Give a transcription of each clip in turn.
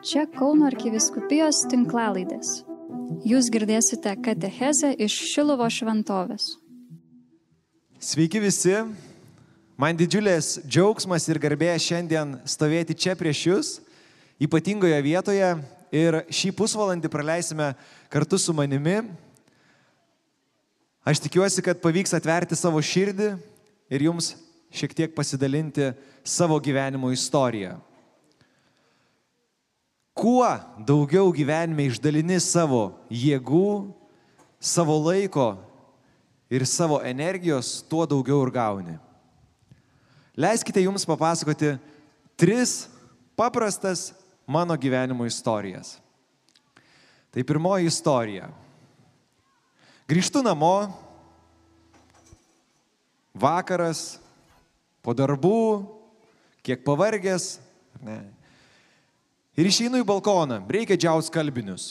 Čia Kauno arkiviskupijos tinklalaidės. Jūs girdėsite katechezę iš Šilovo šventovės. Sveiki visi. Man didžiulės džiaugsmas ir garbė šiandien stovėti čia prieš Jūs, ypatingoje vietoje. Ir šį pusvalandį praleisime kartu su manimi. Aš tikiuosi, kad pavyks atverti savo širdį ir Jums šiek tiek pasidalinti savo gyvenimo istoriją. Kuo daugiau gyvenime išdalini savo jėgų, savo laiko ir savo energijos, tuo daugiau ir gauni. Leiskite jums papasakoti tris paprastas mano gyvenimo istorijas. Tai pirmoji istorija. Grįžtu namo, vakaras, po darbų, kiek pavargęs. Ne. Ir išeinu į balkoną, reikia džiaus kalbinius.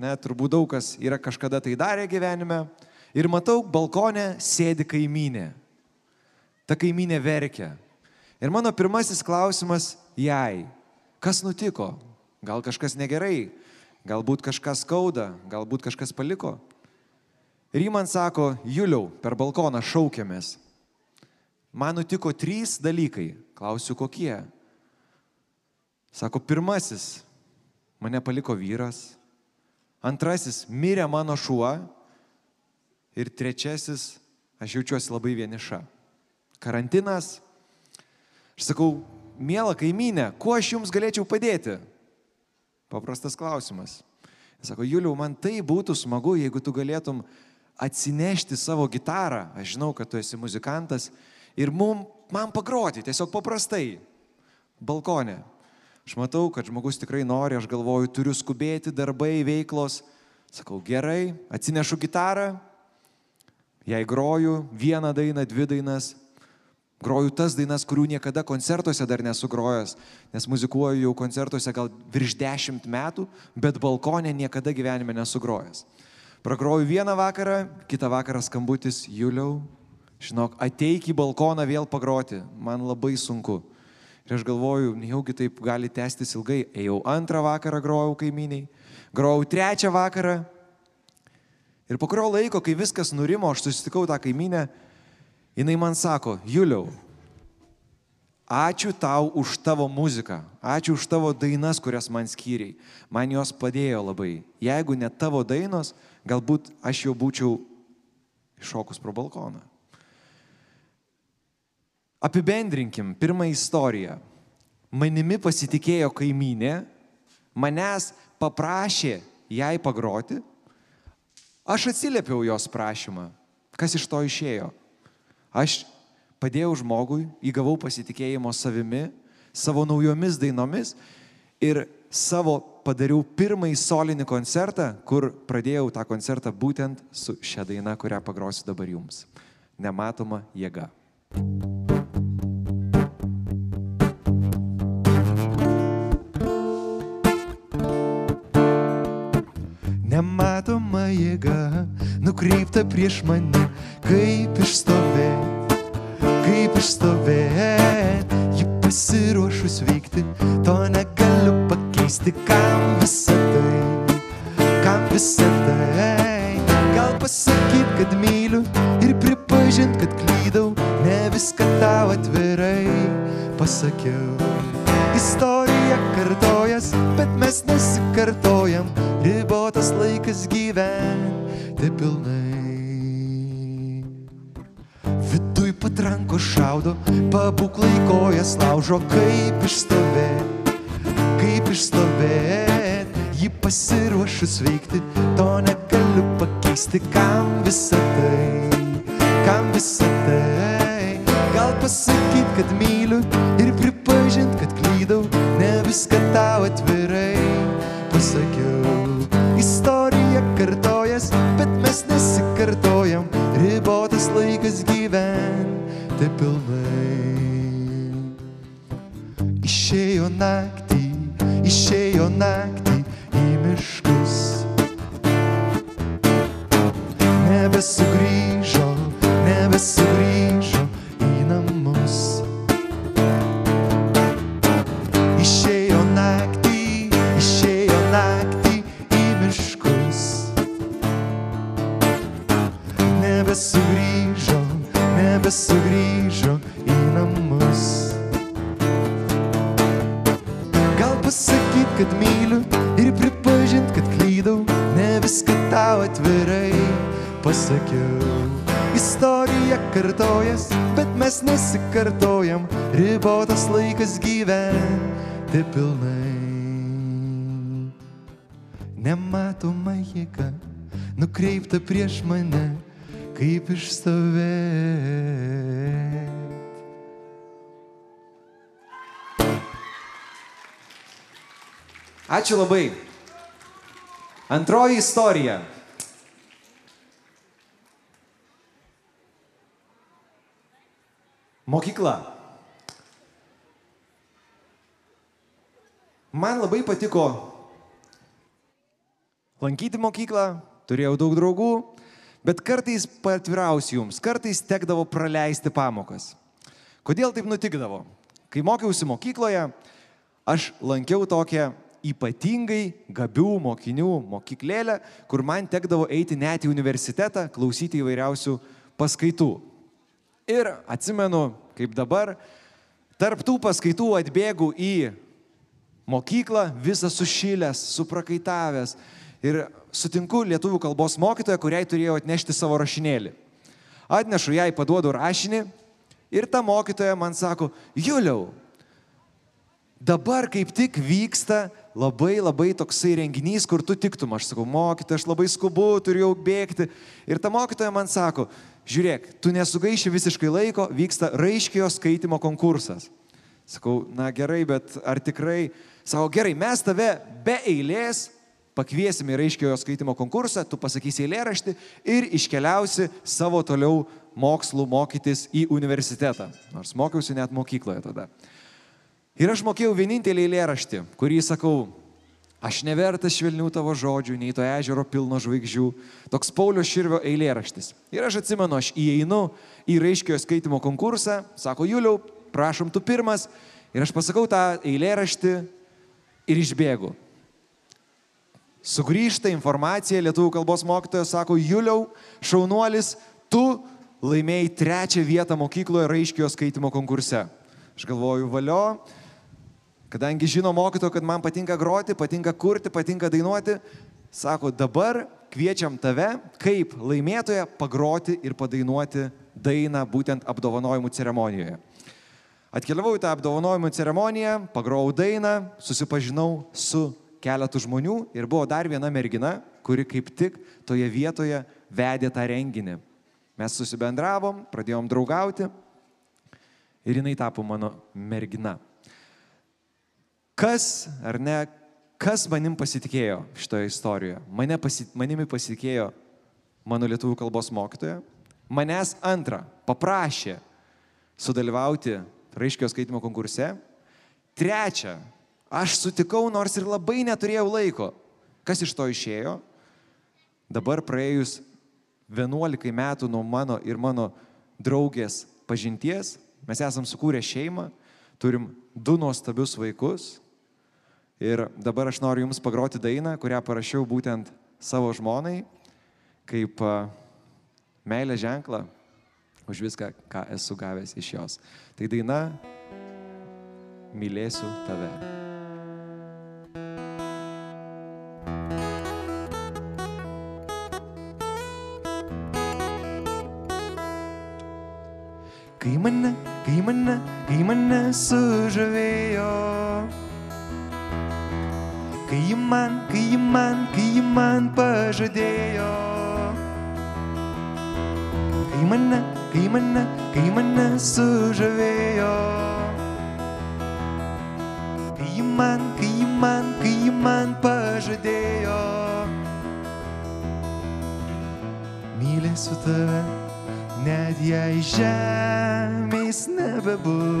Ne, turbūt daug kas yra kažkada tai darę gyvenime. Ir matau, balkonė sėdi kaimynė. Ta kaimynė verkia. Ir mano pirmasis klausimas jai. Kas nutiko? Gal kažkas negerai? Galbūt kažkas skauda? Galbūt kažkas paliko? Ir ji man sako, Juliau, per balkoną šaukiamės. Man nutiko trys dalykai. Klausiu, kokie. Sako, pirmasis, mane paliko vyras. Antrasis, mirė mano šuo. Ir trečiasis, aš jaučiuosi labai vieniša. Karantinas. Aš sakau, mėla kaimynė, kuo aš jums galėčiau padėti? Paprastas klausimas. Jis sako, Juliau, man tai būtų smagu, jeigu tu galėtum atsinešti savo gitarą. Aš žinau, kad tu esi muzikantas ir mum, man pagroti, tiesiog paprastai, balkonė. Aš matau, kad žmogus tikrai nori, aš galvoju, turiu skubėti, darbai, veiklos. Sakau, gerai, atsinešu gitarą, jai groju vieną dainą, dvi dainas, groju tas dainas, kurių niekada koncertuose dar nesugrojęs, nes muzikuoju jau koncertuose gal virš dešimt metų, bet balkonė niekada gyvenime nesugrojęs. Pragroju vieną vakarą, kitą vakarą skambutis Juliau, žinok, ateik į balkoną vėl pagroti, man labai sunku. Ir aš galvoju, nejaugi taip gali tęstis ilgai. Ėjau antrą vakarą grojau kaiminiai, grojau trečią vakarą. Ir po kurio laiko, kai viskas nurimo, aš susitikau tą kaiminę, jinai man sako, Juliau, ačiū tau už tavo muziką, ačiū už tavo dainas, kurias man skyriai. Man jos padėjo labai. Jeigu ne tavo dainos, galbūt aš jau būčiau iššokus pro balkoną. Apibendrinkim pirmą istoriją. Manimi pasitikėjo kaimynė, manęs paprašė jai pagroti, aš atsiliepiau jos prašymą. Kas iš to išėjo? Aš padėjau žmogui, įgavau pasitikėjimo savimi, savo naujomis dainomis ir savo padariau pirmąjį solinį koncertą, kur pradėjau tą koncertą būtent su šia daina, kurią pagrosiu dabar jums. Nematoma jėga. Nematoma jėga nukreipta prieš mane, kaip išstovėt, kaip išstovėt, ji pasiruošus veikti, to negaliu pakeisti, kam visą tai, kam visą tai. Gal pasakyt, kad myliu ir pripažint, kad klydau, ne viską tau atvirai pasakiau. Istorija kartojas, bet mes nesikartojam, ribotas laikas gyventi pilnai. Viduj patranko šaudo, pabūklai kojas laužo, kaip išstovėt, kaip išstovėt, ji pasiruošus veikti, to negaliu pakeisti, kam visą tai, kam visą tai. Gal pasakyt, kad myliu ir pripažint, kad klydau, ne viską tau atvirai pasakiau. Kartojas, bet mes nesikartojam, ribotas laikas gyventi pilnai. Išėjo naktį, išėjo naktį nebesugrįžo, nebesugrįžo į namus. Gal pasakyt, kad myliu ir pripažint, kad klydau, ne viską tau atvirai pasakiau. Istorija kartojas, bet mes nesikartojam, ribotas laikas gyventi pilnai. Nematoma jėga nukreipta prieš mane kaip išstovėti. Ačiū labai. Antroji istorija. Mokykla. Man labai patiko lankyti mokyklą, turėjau daug draugų, bet kartais patvirausiu jums, kartais tekdavo praleisti pamokas. Kodėl taip nutikdavo? Kai mokiausi mokykloje, aš lankiau tokią ypatingai gabių mokinių mokyklėlę, kur man tekdavo eiti net į universitetą, klausyti įvairiausių paskaitų. Ir atsimenu, kaip dabar, tarp tų paskaitų atbėgu į mokyklą, visas sušilęs, suprakaitavęs ir sutinku lietuvių kalbos mokytoją, kuriai turėjau atnešti savo rašinėlį. Atnešu jai, paduodu rašinį ir ta mokytoja man sako, Juliau, dabar kaip tik vyksta labai labai toksai renginys, kur tu tiktum. Aš sakau, mokytoja, aš labai skubu, turiu jau bėgti. Ir ta mokytoja man sako, žiūrėk, tu nesugaiši visiškai laiko, vyksta raiškėjo skaitimo konkursas. Sakau, na gerai, bet ar tikrai, sako, gerai, mes tave be eilės pakviesim į raiškėjo skaitimo konkursą, tu pasakysi eilėraštį ir iškeliausi savo toliau mokslų mokytis į universitetą. Nors mokiausi net mokykloje tada. Ir aš mokėjau vienintelį eilėraštį, kurį sakau, aš nevertas švelnių tavo žodžių, nei to ežero pilno žvaigždžių. Toks Paulio Širvio eilėraštis. Ir aš atsimenu, aš įeinu į raiškiojo skaitimo konkursą, sako, Juliau, prašom tu pirmas. Ir aš pasakau tą eilėraštį ir išbėgu. Sugryžta informacija, lietuvių kalbos mokytojas sako, Juliau, šaunuolis, tu laimėjai trečią vietą mokykloje raiškiojo skaitimo konkurse. Aš galvoju, valio, Kadangi žino mokytojo, kad man patinka groti, patinka kurti, patinka dainuoti, sako, dabar kviečiam tave kaip laimėtoją pagroti ir padainuoti dainą būtent apdovanojimų ceremonijoje. Atkeliavau į tą apdovanojimų ceremoniją, pagrojau dainą, susipažinau su keletu žmonių ir buvo dar viena mergina, kuri kaip tik toje vietoje vedė tą renginį. Mes susibendravom, pradėjom draugauti ir jinai tapo mano mergina. Kas, ar ne, kas manim pasitikėjo šitoje istorijoje? Mane pasi, manimi pasitikėjo mano lietuvių kalbos mokytoja. Manęs antra paprašė sudalyvauti raiškio skaitimo konkurse. Trečia, aš sutikau, nors ir labai neturėjau laiko. Kas iš to išėjo? Dabar praėjus 11 metų nuo mano ir mano draugės pažinties, mes esam sukūrę šeimą, turim du nuostabius vaikus Ir dabar aš noriu Jums pagroti dainą, kurią parašiau būtent savo žmonai, kaip meilė ženklą už viską, ką esu gavęs iš jos. Tai daina Mylėsiu tave. Kai mane sužavėjo Kai ji man, kai ji man, kai ji man pažadėjo. Kai mane, kai mane, kai mane sužavėjo. Kai ji man, kai ji man, kai ji man pažadėjo. Mylėsiu tave, net jei žemės nebebus, nebebus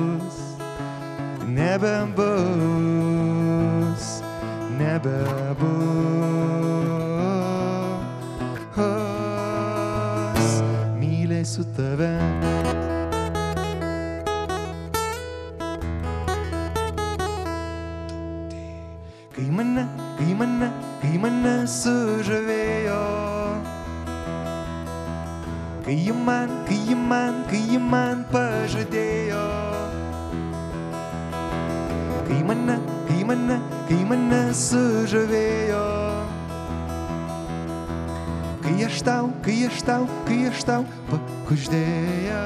Kai mane, kai mane, kai mane sužavėjo. kai aš tau, kai aš tau, kai aš tau pakuždėjau.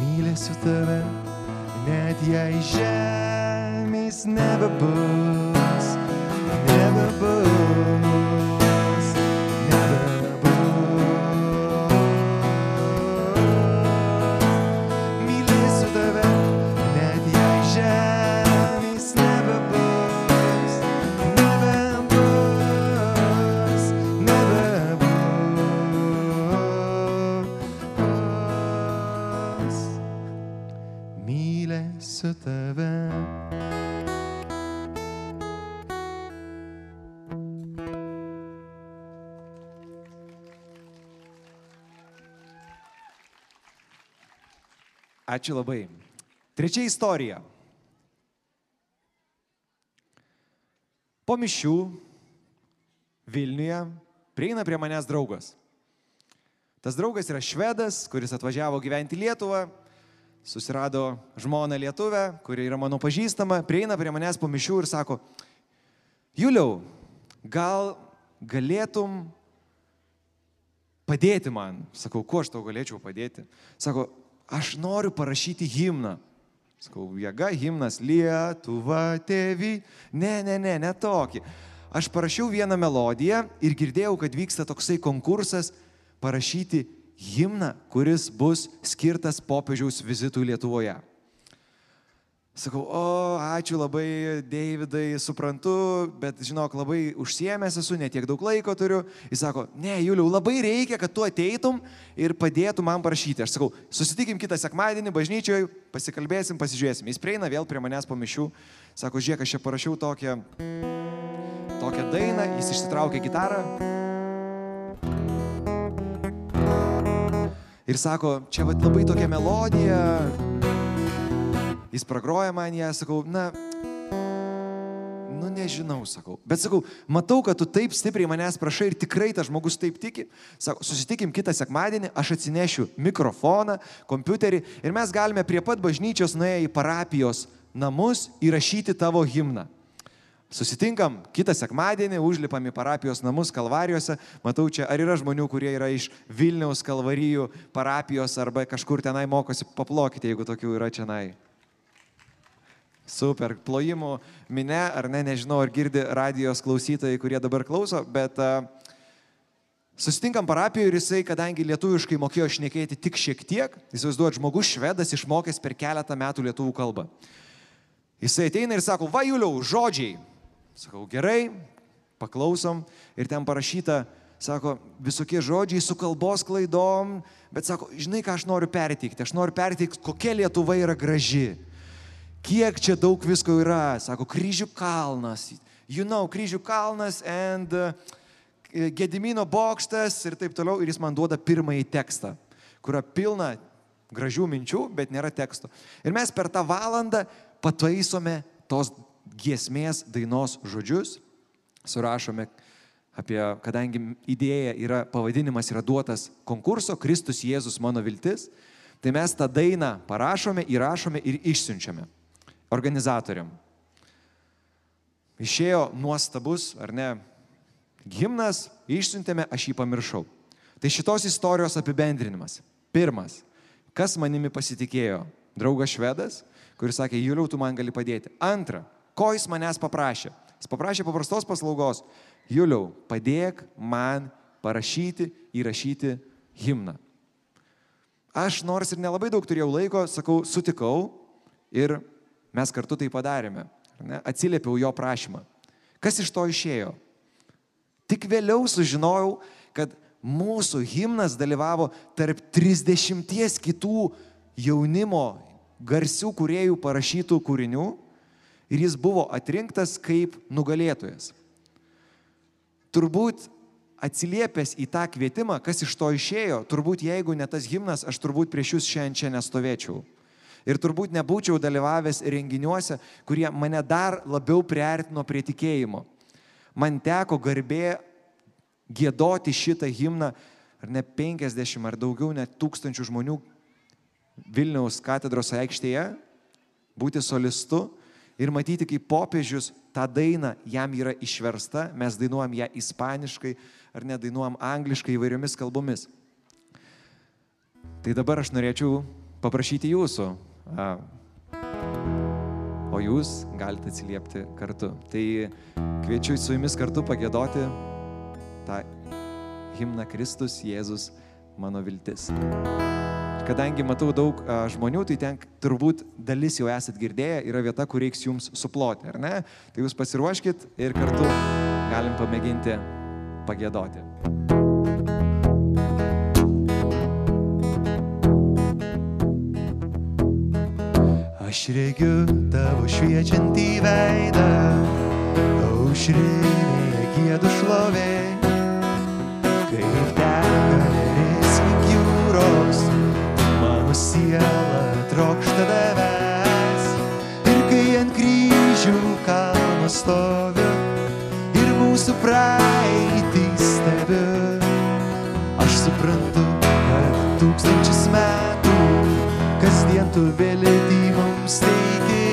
Mylėsiu tave, net jei žemės nebebus. Ačiū labai. Trečia istorija. Po mišių Vilniuje prieina prie manęs draugas. Tas draugas yra švedas, kuris atvažiavo gyventi Lietuvą, susirado žmoną Lietuvę, kuri yra mano pažįstama, prieina prie manęs po mišių ir sako, Juliau, gal galėtum padėti man? Sakau, kuo aš tau galėčiau padėti? Sako, aš noriu parašyti himną. Sakau, jėga, himnas Lietuva, tėvi. Ne, ne, ne, ne tokį. Aš parašiau vieną melodiją ir girdėjau, kad vyksta toksai konkursas parašyti himną, kuris bus skirtas popiežiaus vizitui Lietuvoje. Sakau, o, ačiū labai, Davidai, suprantu, bet žinok, labai užsiemęs esu, netiek daug laiko turiu. Jis sako, ne, Juliau, labai reikia, kad tu ateitum ir padėtum man parašyti. Aš sakau, susitikim kitą sekmadienį bažnyčioje, pasikalbėsim, pasižiūrėsim. Jis prieina vėl prie manęs po mišių, sako, žiūrėk, aš čia parašiau tokią, tokią dainą, jis išsitraukė gitarą. Ir sako, čia va labai tokia melodija jis pragroja man ją, sakau, na, nu nežinau, sakau. Bet sakau, matau, kad tu taip stipriai manęs prašai ir tikrai tas žmogus taip tiki. Sakau, susitikim kitą sekmadienį, aš atsinešiu mikrofoną, kompiuterį ir mes galime prie pat bažnyčios nuėję į parapijos namus įrašyti tavo himną. Susitinkam kitą sekmadienį, užlipam į parapijos namus Kalvarijose. Matau čia, ar yra žmonių, kurie yra iš Vilniaus Kalvarijų parapijos arba kažkur tenai mokosi, paplokite, jeigu tokių yra čia. Super, plojimų minė, ar ne, nežinau, ar girdi radijos klausytojai, kurie dabar klauso, bet uh, susitinkam parapijoje ir jisai, kadangi lietuviškai mokėjo šnekėti tik šiek tiek, įsivaizduot, žmogus švedas išmokęs per keletą metų lietuvų kalbą. Jisai ateina ir sako, va Juliau, žodžiai. Sakau, gerai, paklausom. Ir ten parašyta, sako, visokie žodžiai su kalbos klaidom, bet sako, žinai, ką aš noriu perteikti? Aš noriu perteikti, kokia Lietuva yra graži. Kiek čia daug visko yra, sako, kryžių kalnas, you know, kryžių kalnas and uh, Gedimino bokštas ir taip toliau, ir jis man duoda pirmąjį tekstą, kurio pilna gražių minčių, bet nėra teksto. Ir mes per tą valandą pataisome tos giesmės dainos žodžius, surašome apie, kadangi idėja yra, pavadinimas yra duotas konkurso Kristus Jėzus mano viltis, tai mes tą dainą parašome, įrašome ir išsiunčiame organizatoriam. Išėjo nuostabus, ar ne, gimnas, išsiuntėme, aš jį pamiršau. Tai šitos istorijos apibendrinimas. Pirmas, kas manimi pasitikėjo? Draugas švedas, kuris sakė, Juliau, tu man gali padėti. Antra, ko jis manęs paprašė? Jis paprašė paprastos paslaugos. Juliau, padėk man parašyti, įrašyti himną. Aš nors ir nelabai daug turėjau laiko, sakau, sutikau ir Mes kartu tai padarėme. Atsiliepiau jo prašymą. Kas iš to išėjo? Tik vėliau sužinojau, kad mūsų himnas dalyvavo tarp 30 kitų jaunimo garsių kuriejų parašytų kūrinių ir jis buvo atrinktas kaip nugalėtojas. Turbūt atsiliepęs į tą kvietimą, kas iš to išėjo, turbūt jeigu ne tas himnas, aš turbūt prieš jūs šiandien čia nestovėčiau. Ir turbūt nebūčiau dalyvavęs renginiuose, kurie mane dar labiau priartino prie tikėjimo. Man teko garbė gėdoti šitą himną, ar ne 50 ar daugiau, net tūkstančių žmonių Vilniaus katedros aikštėje, būti solistu ir matyti, kaip popiežius tą dainą jam yra išversta, mes dainuojam ją ispaniškai ar nedainuojam angliškai įvairiomis kalbomis. Tai dabar aš norėčiau paprašyti jūsų, o jūs galite atsiliepti kartu. Tai kviečiu su jumis kartu pagėdoti tą himną Kristus Jėzus mano viltis. Kadangi matau daug a, žmonių, tai ten turbūt dalis jau esat girdėję, yra vieta, kur reiks jums suploti, ar ne? Tai jūs pasiruoškit ir kartu galim pamėginti pagėdoti. Aš regiu tavo šviečiantį veidą, aušrinėje gėdų šlovė, tavęs. Ir kai ant kryžių kalno stoviu ir mūsų praeitį stebiu, aš suprantu, kad tūkstančius metų kasdien tu vėlėti mums teiki.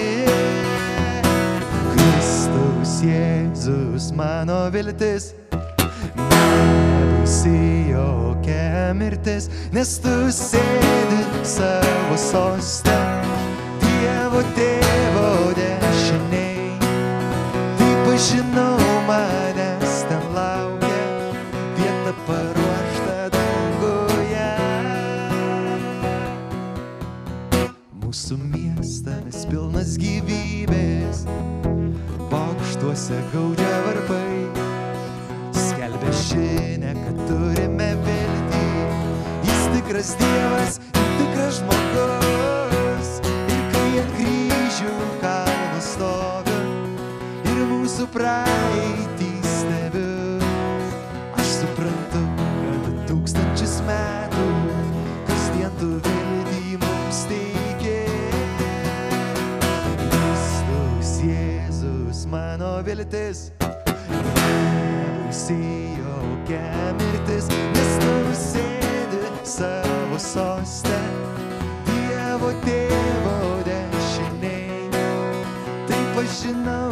Kristus Jėzus mano viltis baisi jokia mirtis, nes tu sėdi savo sostę, Dievo tėvo dešiniai. Taip aš žinau, manęs ten laukia vieta paruošta danguje. Mūsų miestas pilnas gyvybės, bokštuose gaudžia varpai skelbia žinę, kad turime viltį. Jis tikras Dievas tikras žmogus. Mūsų praeitį stebiu, aš suprantu, kad tūkstančius metų kasdien tu viltį mums teikė. Kristus Jėzus mano viltis baisi jokia mirtis, nes tu sėdi savo sostę, Dievo tėvo dešiniai. Taip aš žinau,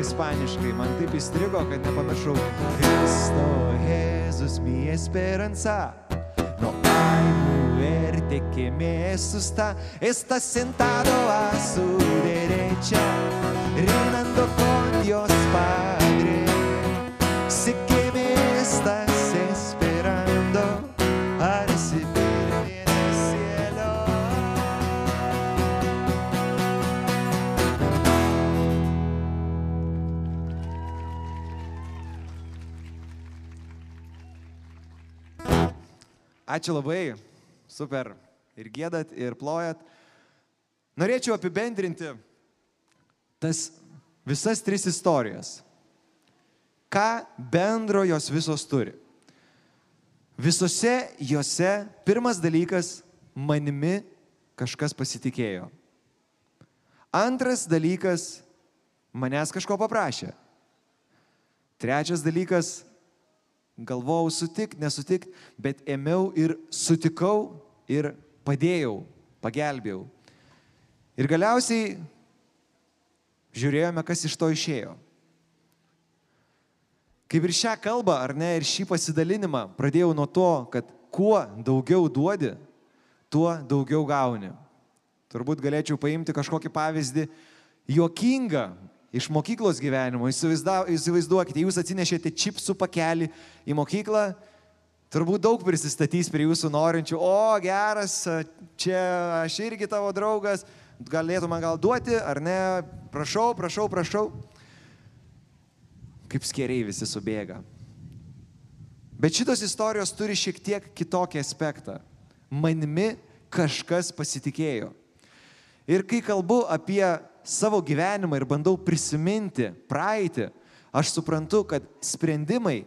ispaniškai, man taip įstrigo, kad nepamiršau. Cristo Jėzus mi esperanza. No hay muerte que me asusta. Está sentado a su derecha, reinando con Dios Padre. Sé Ačiū labai, super. Ir gėdat, ir plojat. Norėčiau apibendrinti tas visas tris istorijas. Ką bendro jos visos turi? Visose jose pirmas dalykas - manimi kažkas pasitikėjo. Antras dalykas - manęs kažko paprašė. Trečias dalykas galvojau sutik, nesutik, bet ėmiau ir sutikau ir padėjau, pagelbėjau. Ir galiausiai žiūrėjome, kas iš to išėjo. Kaip ir šią kalbą, ar ne, ir šį pasidalinimą pradėjau nuo to, kad kuo daugiau duodi, tuo daugiau gauni. Turbūt galėčiau paimti kažkokį pavyzdį, juokingą, iš mokyklos gyvenimo. Įsivaizduokite, jūs atsinešėte čipsų pakelį į mokyklą, turbūt daug prisistatys prie jūsų norinčių, o geras, čia aš irgi tavo draugas, galėtų man gal duoti, ar ne, prašau, prašau, prašau. Kaip skeriai visi subėga. Bet šitos istorijos turi šiek tiek kitokį aspektą. Manimi kažkas pasitikėjo. Ir kai kalbu apie savo gyvenimą ir bandau prisiminti praeitį, aš suprantu, kad sprendimai,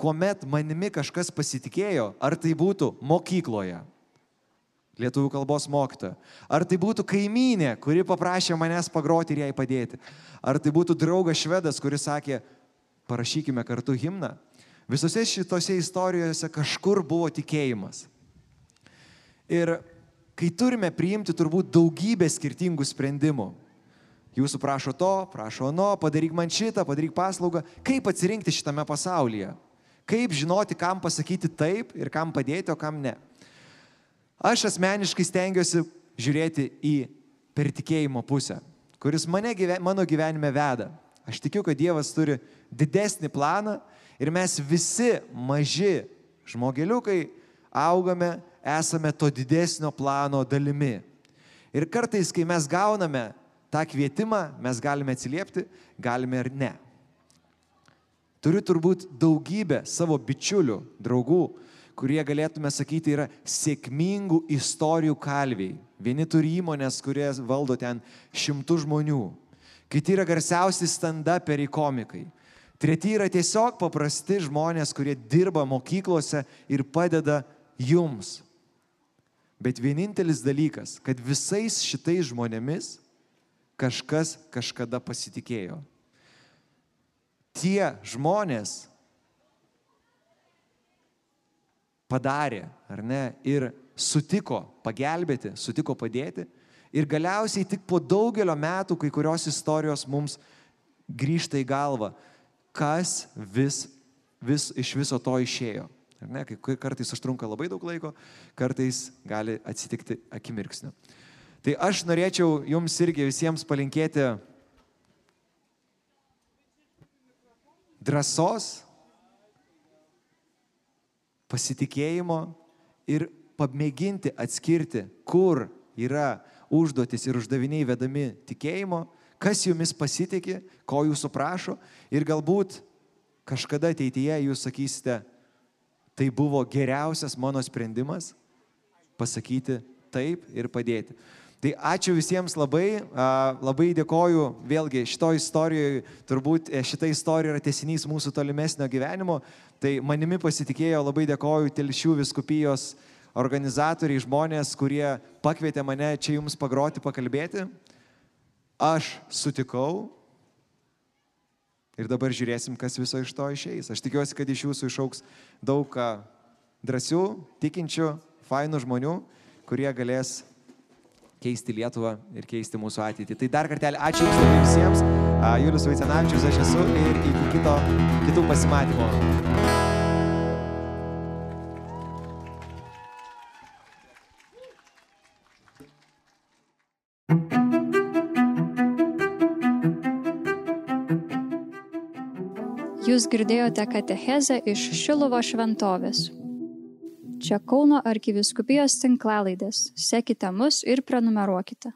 kuomet manimi kažkas pasitikėjo, ar tai būtų mokykloje, lietuvių kalbos mokytoja, ar tai būtų kaimynė, kuri paprašė manęs pagroti ir jai padėti, ar tai būtų draugas švedas, kuris sakė, parašykime kartu himną. Visose šitose istorijose kažkur buvo tikėjimas. Ir kai turime priimti turbūt daugybę skirtingų sprendimų, jūsų prašo to, prašo no, padaryk man šitą, padaryk paslaugą, kaip atsirinkti šitame pasaulyje, kaip žinoti, kam pasakyti taip ir kam padėti, o kam ne. Aš asmeniškai stengiuosi žiūrėti į per tikėjimo pusę, kuris mane, mano gyvenime veda. Aš tikiu, kad Dievas turi didesnį planą ir mes visi maži žmogeliukai augame, esame to didesnio plano dalimi. Ir kartais, kai mes gauname tą kvietimą, mes galime atsiliepti, galime ir ne. Turiu turbūt daugybę savo bičiulių, draugų, kurie galėtume sakyti yra sėkmingų istorijų kalviai. Vieni turi įmonės, kurie valdo ten šimtų žmonių. Kiti yra garsiausi stand-uperiai komikai. Treti yra tiesiog paprasti žmonės, kurie dirba mokyklose ir padeda jums. Bet vienintelis dalykas, kad visais šitais žmonėmis kažkas kažkada pasitikėjo. Tie žmonės padarė, ar ne, ir sutiko pagelbėti, sutiko padėti. Ir galiausiai tik po daugelio metų kai kurios istorijos mums grįžta į galvą, kas vis, vis iš viso to išėjo. Ar ne, kai kartais užtrunka labai daug laiko, kartais gali atsitikti akimirksniu. Tai aš norėčiau jums irgi visiems palinkėti drąsos, pasitikėjimo ir pamėginti atskirti, kur yra užduotis ir uždaviniai vedami tikėjimo, kas jumis pasitikė, ko jūsų prašo ir galbūt kažkada ateityje jūs sakysite, tai buvo geriausias mano sprendimas pasakyti taip ir padėti. Tai ačiū visiems labai, labai dėkoju, vėlgi šito istorijoje, turbūt e, šita istorija yra tesinys mūsų tolimesnio gyvenimo, tai manimi pasitikėjo, labai dėkoju Telšių viskupijos organizatoriai, žmonės, kurie pakvietė mane čia jums pagroti, pakalbėti. Aš sutikau ir dabar žiūrėsim, kas viso iš to išeis. Aš tikiuosi, kad iš jūsų išauks daug drąsių, tikinčių, fainų žmonių, kurie galės keisti Lietuvą ir keisti mūsų ateitį. Tai dar kartelį ačiū Jums labai visiems. Julius Vaicenavičius aš esu ir iki kito, kitų pasimatymų. Jūs girdėjote katechezę iš Šilovo šventovės. Čia Kauno arkiviskupijos tinklalaidės. Sekite mus ir prenumeruokite.